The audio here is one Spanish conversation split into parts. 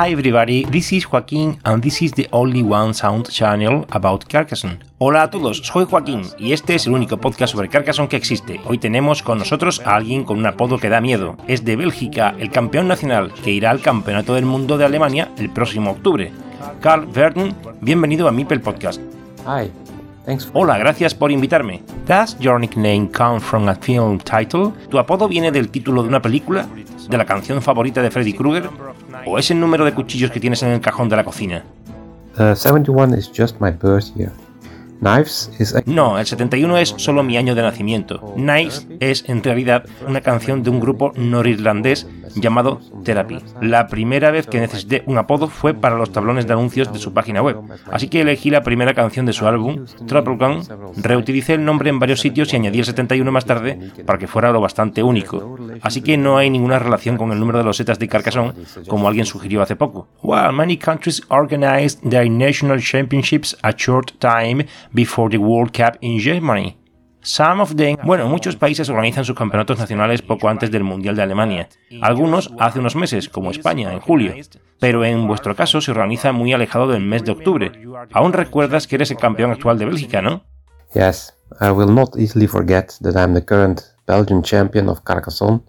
Hi everybody, this is Joaquín and this is the only one sound channel about Carcassonne. Hola a todos, soy Joaquín y este es el único podcast sobre Carcassonne que existe. Hoy tenemos con nosotros a alguien con un apodo que da miedo. Es de Bélgica, el campeón nacional que irá al Campeonato del Mundo de Alemania el próximo octubre. Carl Verden, bienvenido a Mipel Podcast. Hi. Hola, gracias por invitarme. Does your nickname come from a film title? ¿Tu apodo viene del título de una película? ¿De la canción favorita de Freddy Krueger? ¿O es el número de cuchillos que tienes en el cajón de la cocina? Uh, 71 is just my birth year. No, el 71 es solo mi año de nacimiento. Knives es en realidad una canción de un grupo norirlandés llamado Therapy. La primera vez que necesité un apodo fue para los tablones de anuncios de su página web, así que elegí la primera canción de su álbum, Trouble Gun, reutilicé el nombre en varios sitios y añadí el 71 más tarde para que fuera lo bastante único. Así que no hay ninguna relación con el número de los setas de Carcassonne, como alguien sugirió hace poco. While many countries organized their national championships a short time before the World Cup in Germany. Some of them, bueno, muchos países organizan sus campeonatos nacionales poco antes del Mundial de Alemania. Algunos hace unos meses, como España, en julio. Pero en vuestro caso se organiza muy alejado del mes de octubre. Aún recuerdas que eres el campeón actual de Bélgica, ¿no? yes. I will not easily forget that I'm the current Belgian champion of Carcassonne.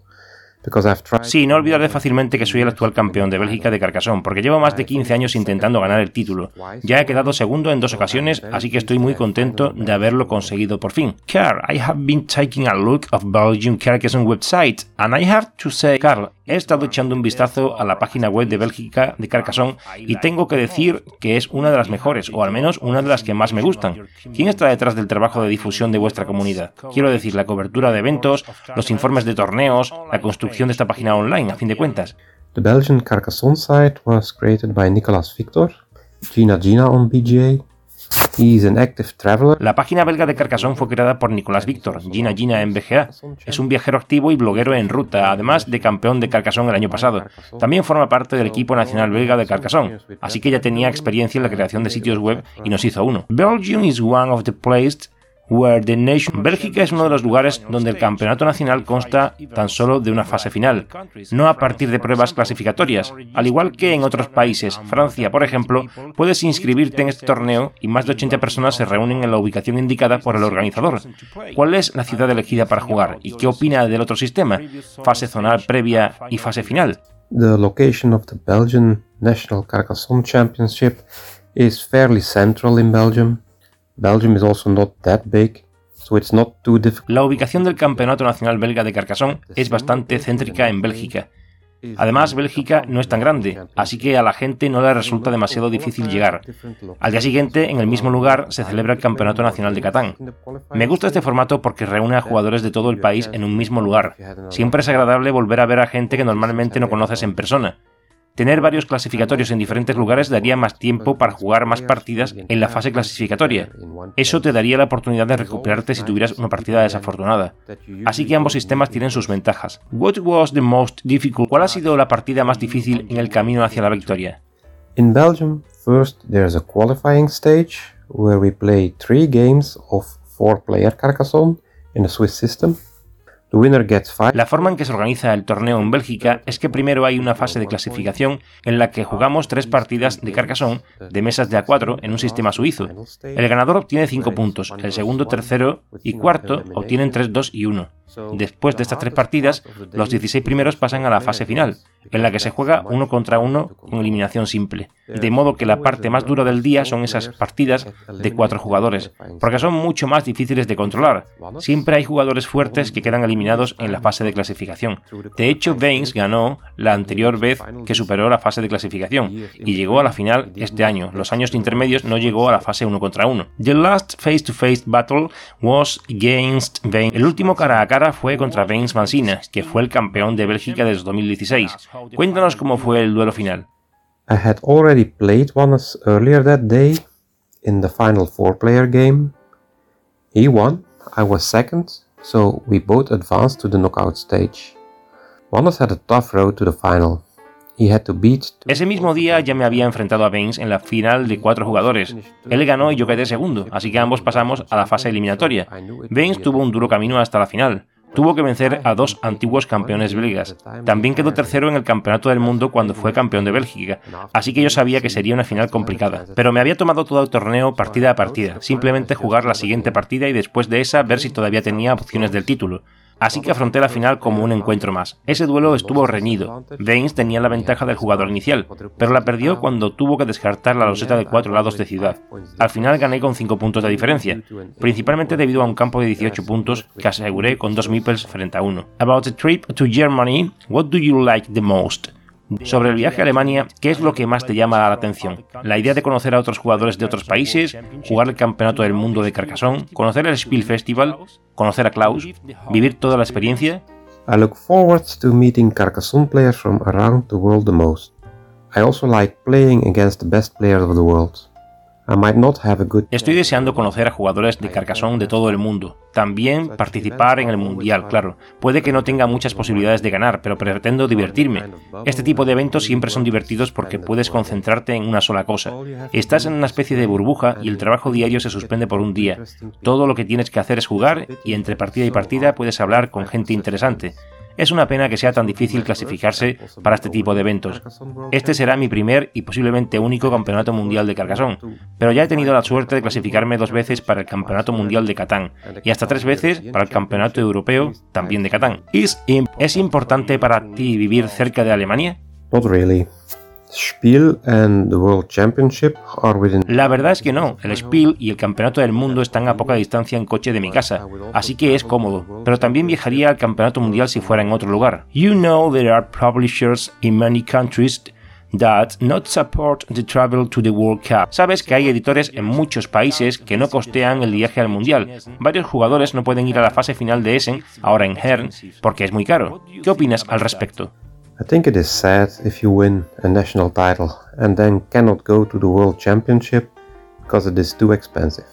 Sí, no olvidaré fácilmente que soy el actual campeón de Bélgica de Carcassonne, porque llevo más de 15 años intentando ganar el título. Ya he quedado segundo en dos ocasiones, así que estoy muy contento de haberlo conseguido por fin. Carl, I have been taking a look of Belgium Carcassonne website, and I have to say, Carl, he estado echando un vistazo a la página web de Bélgica de Carcassonne y tengo que decir que es una de las mejores, o al menos una de las que más me gustan. ¿Quién está detrás del trabajo de difusión de vuestra comunidad? Quiero decir, la cobertura de eventos, los informes de torneos, la construcción de esta página online, a fin de cuentas. The Belgian Carcassonne site was created by Nicolas Victor, Gina Gina on BGA. He is an active traveler. La página belga de Carcassonne fue creada por Nicolás Víctor, Gina Gina en BGA. Es un viajero activo y bloguero en ruta, además de campeón de Carcassonne el año pasado. También forma parte del equipo nacional belga de Carcassonne, así que ya tenía experiencia en la creación de sitios web y nos hizo uno. Belgium is one of the places where the nation... Bélgica es uno de los lugares donde el campeonato nacional consta tan solo de una fase final, no a partir de pruebas clasificatorias. Al igual que en otros países, Francia, por ejemplo, puedes inscribirte en este torneo y más de 80 personas se reúnen en la ubicación indicada por el organizador. ¿Cuál es la ciudad elegida para jugar y qué opina del otro sistema? Fase zonal previa y fase final. The location of the Belgian National Carcassonne Championship is fairly central in Belgium. Belgium is also not that big, so it's not too difficult. La ubicación del Campeonato Nacional Belga de Carcassonne es bastante céntrica en Bélgica. Además, Bélgica no es tan grande, así que a la gente no le resulta demasiado difícil llegar. Al día siguiente, en el mismo lugar, se celebra el Campeonato Nacional de Catán. Me gusta este formato porque reúne a jugadores de todo el país en un mismo lugar. Siempre es agradable volver a ver a gente que normalmente no conoces en persona. Tener varios clasificatorios en diferentes lugares daría más tiempo para jugar más partidas en la fase clasificatoria. Eso te daría la oportunidad de recuperarte si tuvieras una partida desafortunada. Así que ambos sistemas tienen sus ventajas. What was the most difficult? ¿Cuál ha sido la partida más difícil en el camino hacia la victoria? In Belgium, first there's a qualifying stage where we play three games of four-player Carcassonne in the Swiss system. La forma en que se organiza el torneo en Bélgica es que primero hay una fase de clasificación en la que jugamos tres partidas de Carcassonne de mesas de A4 en un sistema suizo. El ganador obtiene 5 puntos, el segundo, tercero y cuarto obtienen 3, 2 y 1. Después de estas tres partidas, los 16 primeros pasan a la fase final, en la que se juega uno contra uno con eliminación simple. De modo que la parte más dura del día son esas partidas de cuatro jugadores, porque son mucho más difíciles de controlar. Siempre hay jugadores fuertes que quedan eliminados en la fase de clasificación. De hecho, Baines ganó la anterior vez que superó la fase de clasificación y llegó a la final este año. Los años intermedios no llegó a la fase uno contra uno. The last face-to-face battle was against Baines. El último cara a cara fue contra Baines Mancina, que fue el campeón de Bélgica desde 2016. Cuéntanos cómo fue el duelo final. I had already played Wannes earlier that day in the final four player game. He won, I was second, so we both advanced to the knockout stage. Wannes had a tough road to the final. Ese mismo día ya me había enfrentado a Baines en la final de cuatro jugadores. Él ganó y yo quedé segundo, así que ambos pasamos a la fase eliminatoria. Baines tuvo un duro camino hasta la final. Tuvo que vencer a dos antiguos campeones belgas. También quedó tercero en el Campeonato del Mundo cuando fue campeón de Bélgica, así que yo sabía que sería una final complicada. Pero me había tomado todo el torneo partida a partida, simplemente jugar la siguiente partida y después de esa ver si todavía tenía opciones del título así que afronté la final como un encuentro más. Ese duelo estuvo reñido. Baines tenía la ventaja del jugador inicial, pero la perdió cuando tuvo que descartar la loseta de cuatro lados de ciudad. Al final gané con 5 puntos de diferencia, principalmente debido a un campo de 18 puntos que aseguré con dos meeples frente a uno. About the trip to Germany, what do you like the most? Sobre el viaje a Alemania, ¿qué es lo que más te llama la atención? ¿La idea de conocer a otros jugadores de otros países? ¿Jugar el Campeonato del Mundo de Carcassonne? ¿Conocer el Spiel Festival? ¿Conocer a Klaus? ¿Vivir toda la experiencia? I look forward to meeting Carcassonne players from around the world the most. I also like playing against the best players of the world. Estoy deseando conocer a jugadores de Carcassonne de todo el mundo. También participar en el Mundial, claro. Puede que no tenga muchas posibilidades de ganar, pero pretendo divertirme. Este tipo de eventos siempre son divertidos porque puedes concentrarte en una sola cosa. Estás en una especie de burbuja y el trabajo diario se suspende por un día. Todo lo que tienes que hacer es jugar y entre partida y partida puedes hablar con gente interesante. Es una pena que sea tan difícil clasificarse para este tipo de eventos. Este será mi primer y posiblemente único campeonato mundial de Carcassonne, pero ya he tenido la suerte de clasificarme dos veces para el campeonato mundial de Catán y hasta tres veces para el campeonato europeo también de Catán. ¿Es importante para ti vivir cerca de Alemania? Spiel and the World Championship are within... La verdad es que no, el Spiel y el Campeonato del Mundo están a poca distancia en coche de mi casa, así que es cómodo, pero también viajaría al Campeonato Mundial si fuera en otro lugar. You know there are publishers in many countries that not support the travel to the World Cup. Sabes que hay editores en muchos países que no costean el viaje al Mundial. Varios jugadores no pueden ir a la fase final de Essen, ahora en Hern, porque es muy caro. ¿Qué opinas al respecto? I think it is sad if you win a national title and then cannot go to the World Championship because it is too expensive.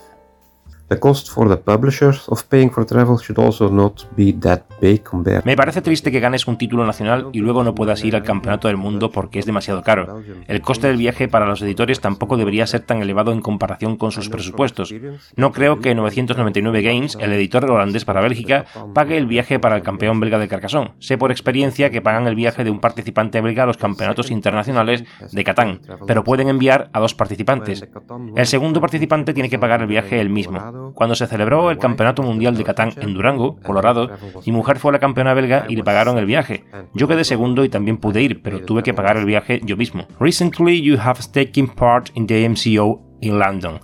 Me parece triste que ganes un título nacional y luego no puedas ir al campeonato del mundo porque es demasiado caro. El coste del viaje para los editores tampoco debería ser tan elevado en comparación con sus presupuestos. No creo que 999 Games, el editor holandés para Bélgica, pague el viaje para el campeón belga de Carcassonne. Sé por experiencia que pagan el viaje de un participante belga a los campeonatos internacionales de Catán, pero pueden enviar a dos participantes. El segundo participante tiene que pagar el viaje él mismo. Cuando se celebró el Campeonato Mundial de Catán en Durango, Colorado, mi mujer fue la campeona belga y le pagaron el viaje. Yo quedé segundo y también pude ir, pero tuve que pagar el viaje yo mismo. Recently you have taken part in the MCO in London.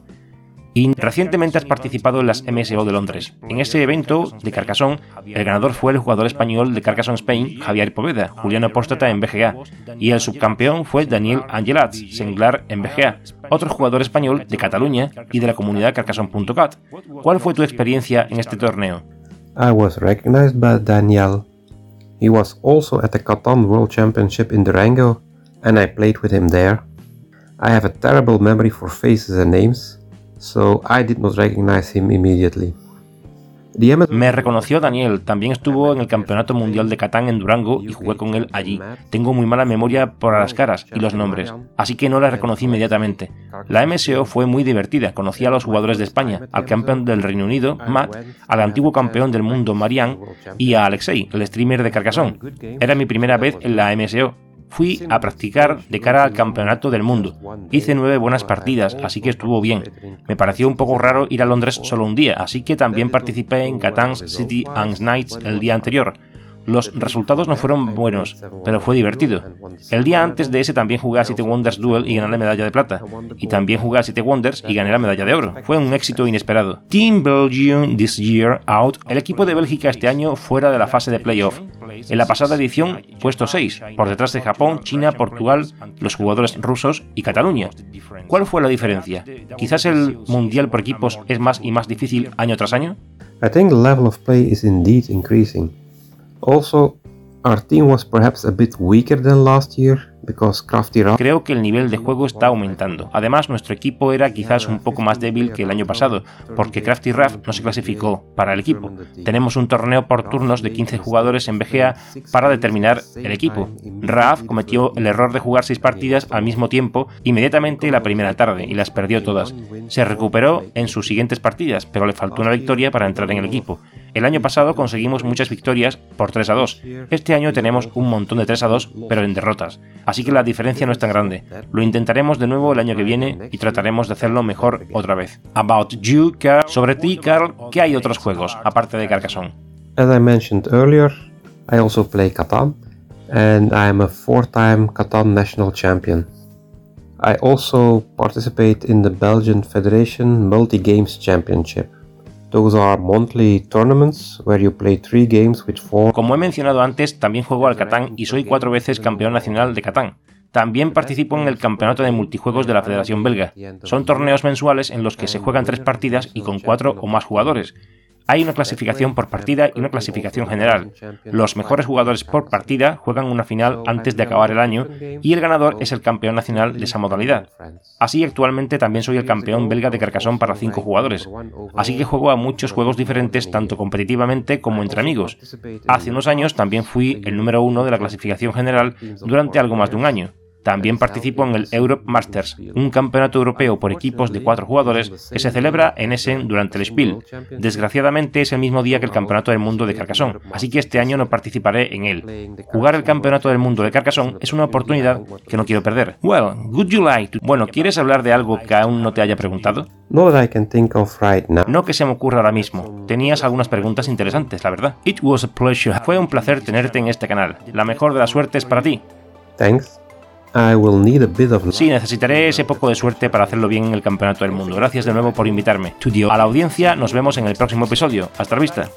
Y recientemente has participado en las MSO de Londres. En ese evento de Carcassonne, el ganador fue el jugador español de Carcassonne Spain, Javier Poveda, Juliano Apóstata en BGA, y el subcampeón fue Daniel Angelats, Senglar en BGA, otro jugador español de Cataluña y de la comunidad Carcassonne.cat. ¿Cuál fue tu experiencia en este torneo? I was recognized by Daniel. He was also at the Catan World Championship in Durango, and I played with him there. I have a terrible memory for faces and names so I did not recognize him immediately. Me reconoció Daniel, también estuvo en el Campeonato Mundial de Catán en Durango y jugué con él allí. Tengo muy mala memoria por las caras y los nombres, así que no la reconocí inmediatamente. La MSO fue muy divertida, conocí a los jugadores de España, al campeón del Reino Unido, Matt, al antiguo campeón del mundo, Marian, y a Alexei, el streamer de Carcassonne. Era mi primera vez en la MSO, fui a practicar de cara al campeonato del mundo. Hice nueve buenas partidas, así que estuvo bien. Me pareció un poco raro ir a Londres solo un día, así que también participé en Catan City and Nights el día anterior. Los resultados no fueron buenos, pero fue divertido. El día antes de ese también jugué a City Wonders Duel y gané la medalla de plata. Y también jugué a City Wonders y gané la medalla de oro. Fue un éxito inesperado. Team Belgium this year out. El equipo de Bélgica este año fuera de la fase de playoff. En la pasada edición, puesto 6, por detrás de Japón, China, Portugal, los jugadores rusos y Cataluña. ¿Cuál fue la diferencia? ¿Quizás el mundial por equipos es más y más difícil año tras año? I think the level of play is indeed increasing. Also, our team was perhaps a bit weaker than last year, Creo que el nivel de juego está aumentando. Además, nuestro equipo era quizás un poco más débil que el año pasado, porque Crafty Raf no se clasificó para el equipo. Tenemos un torneo por turnos de 15 jugadores en BGA para determinar el equipo. Raf cometió el error de jugar 6 partidas al mismo tiempo inmediatamente la primera tarde y las perdió todas. Se recuperó en sus siguientes partidas, pero le faltó una victoria para entrar en el equipo. El año pasado conseguimos muchas victorias por 3 a 2. Este año tenemos un montón de 3 a 2, pero en derrotas así que la diferencia no es tan grande. Lo intentaremos de nuevo el año que viene y trataremos de hacerlo mejor otra vez. About You, Carl. Sobre ti, Carl, ¿qué hay otros juegos, aparte de Carcassonne? As I mentioned earlier, I also play Catan, and I am a four-time Catan national champion. I also participate in the Belgian Federation Multi-Games Championship. Como he mencionado antes, también juego al Catán y soy cuatro veces campeón nacional de Catán. También participo en el campeonato de multijuegos de la Federación Belga. Son torneos mensuales en los que se juegan tres partidas y con cuatro o más jugadores. Hay una clasificación por partida y una clasificación general. Los mejores jugadores por partida juegan una final antes de acabar el año y el ganador es el campeón nacional de esa modalidad. Así actualmente también soy el campeón belga de Carcassonne para cinco jugadores. Así que juego a muchos juegos diferentes tanto competitivamente como entre amigos. Hace unos años también fui el número uno de la clasificación general durante algo más de un año. También participo en el Europe Masters, un campeonato europeo por equipos de cuatro jugadores que se celebra en Essen durante el Spiel. Desgraciadamente es el mismo día que el Campeonato del Mundo de Carcassonne, así que este año no participaré en él. Jugar el Campeonato del Mundo de Carcassonne es una oportunidad que no quiero perder. Well, would you like to... Bueno, ¿quieres hablar de algo que aún no te haya preguntado? No que se me ocurra ahora mismo. Tenías algunas preguntas interesantes, la verdad. It was a pleasure. Fue un placer tenerte en este canal. La mejor de las suertes para ti. Thanks. I will need a bit of... Sí, necesitaré ese poco de suerte para hacerlo bien en el Campeonato del Mundo. Gracias de nuevo por invitarme. A la audiencia nos vemos en el próximo episodio. Hasta la vista.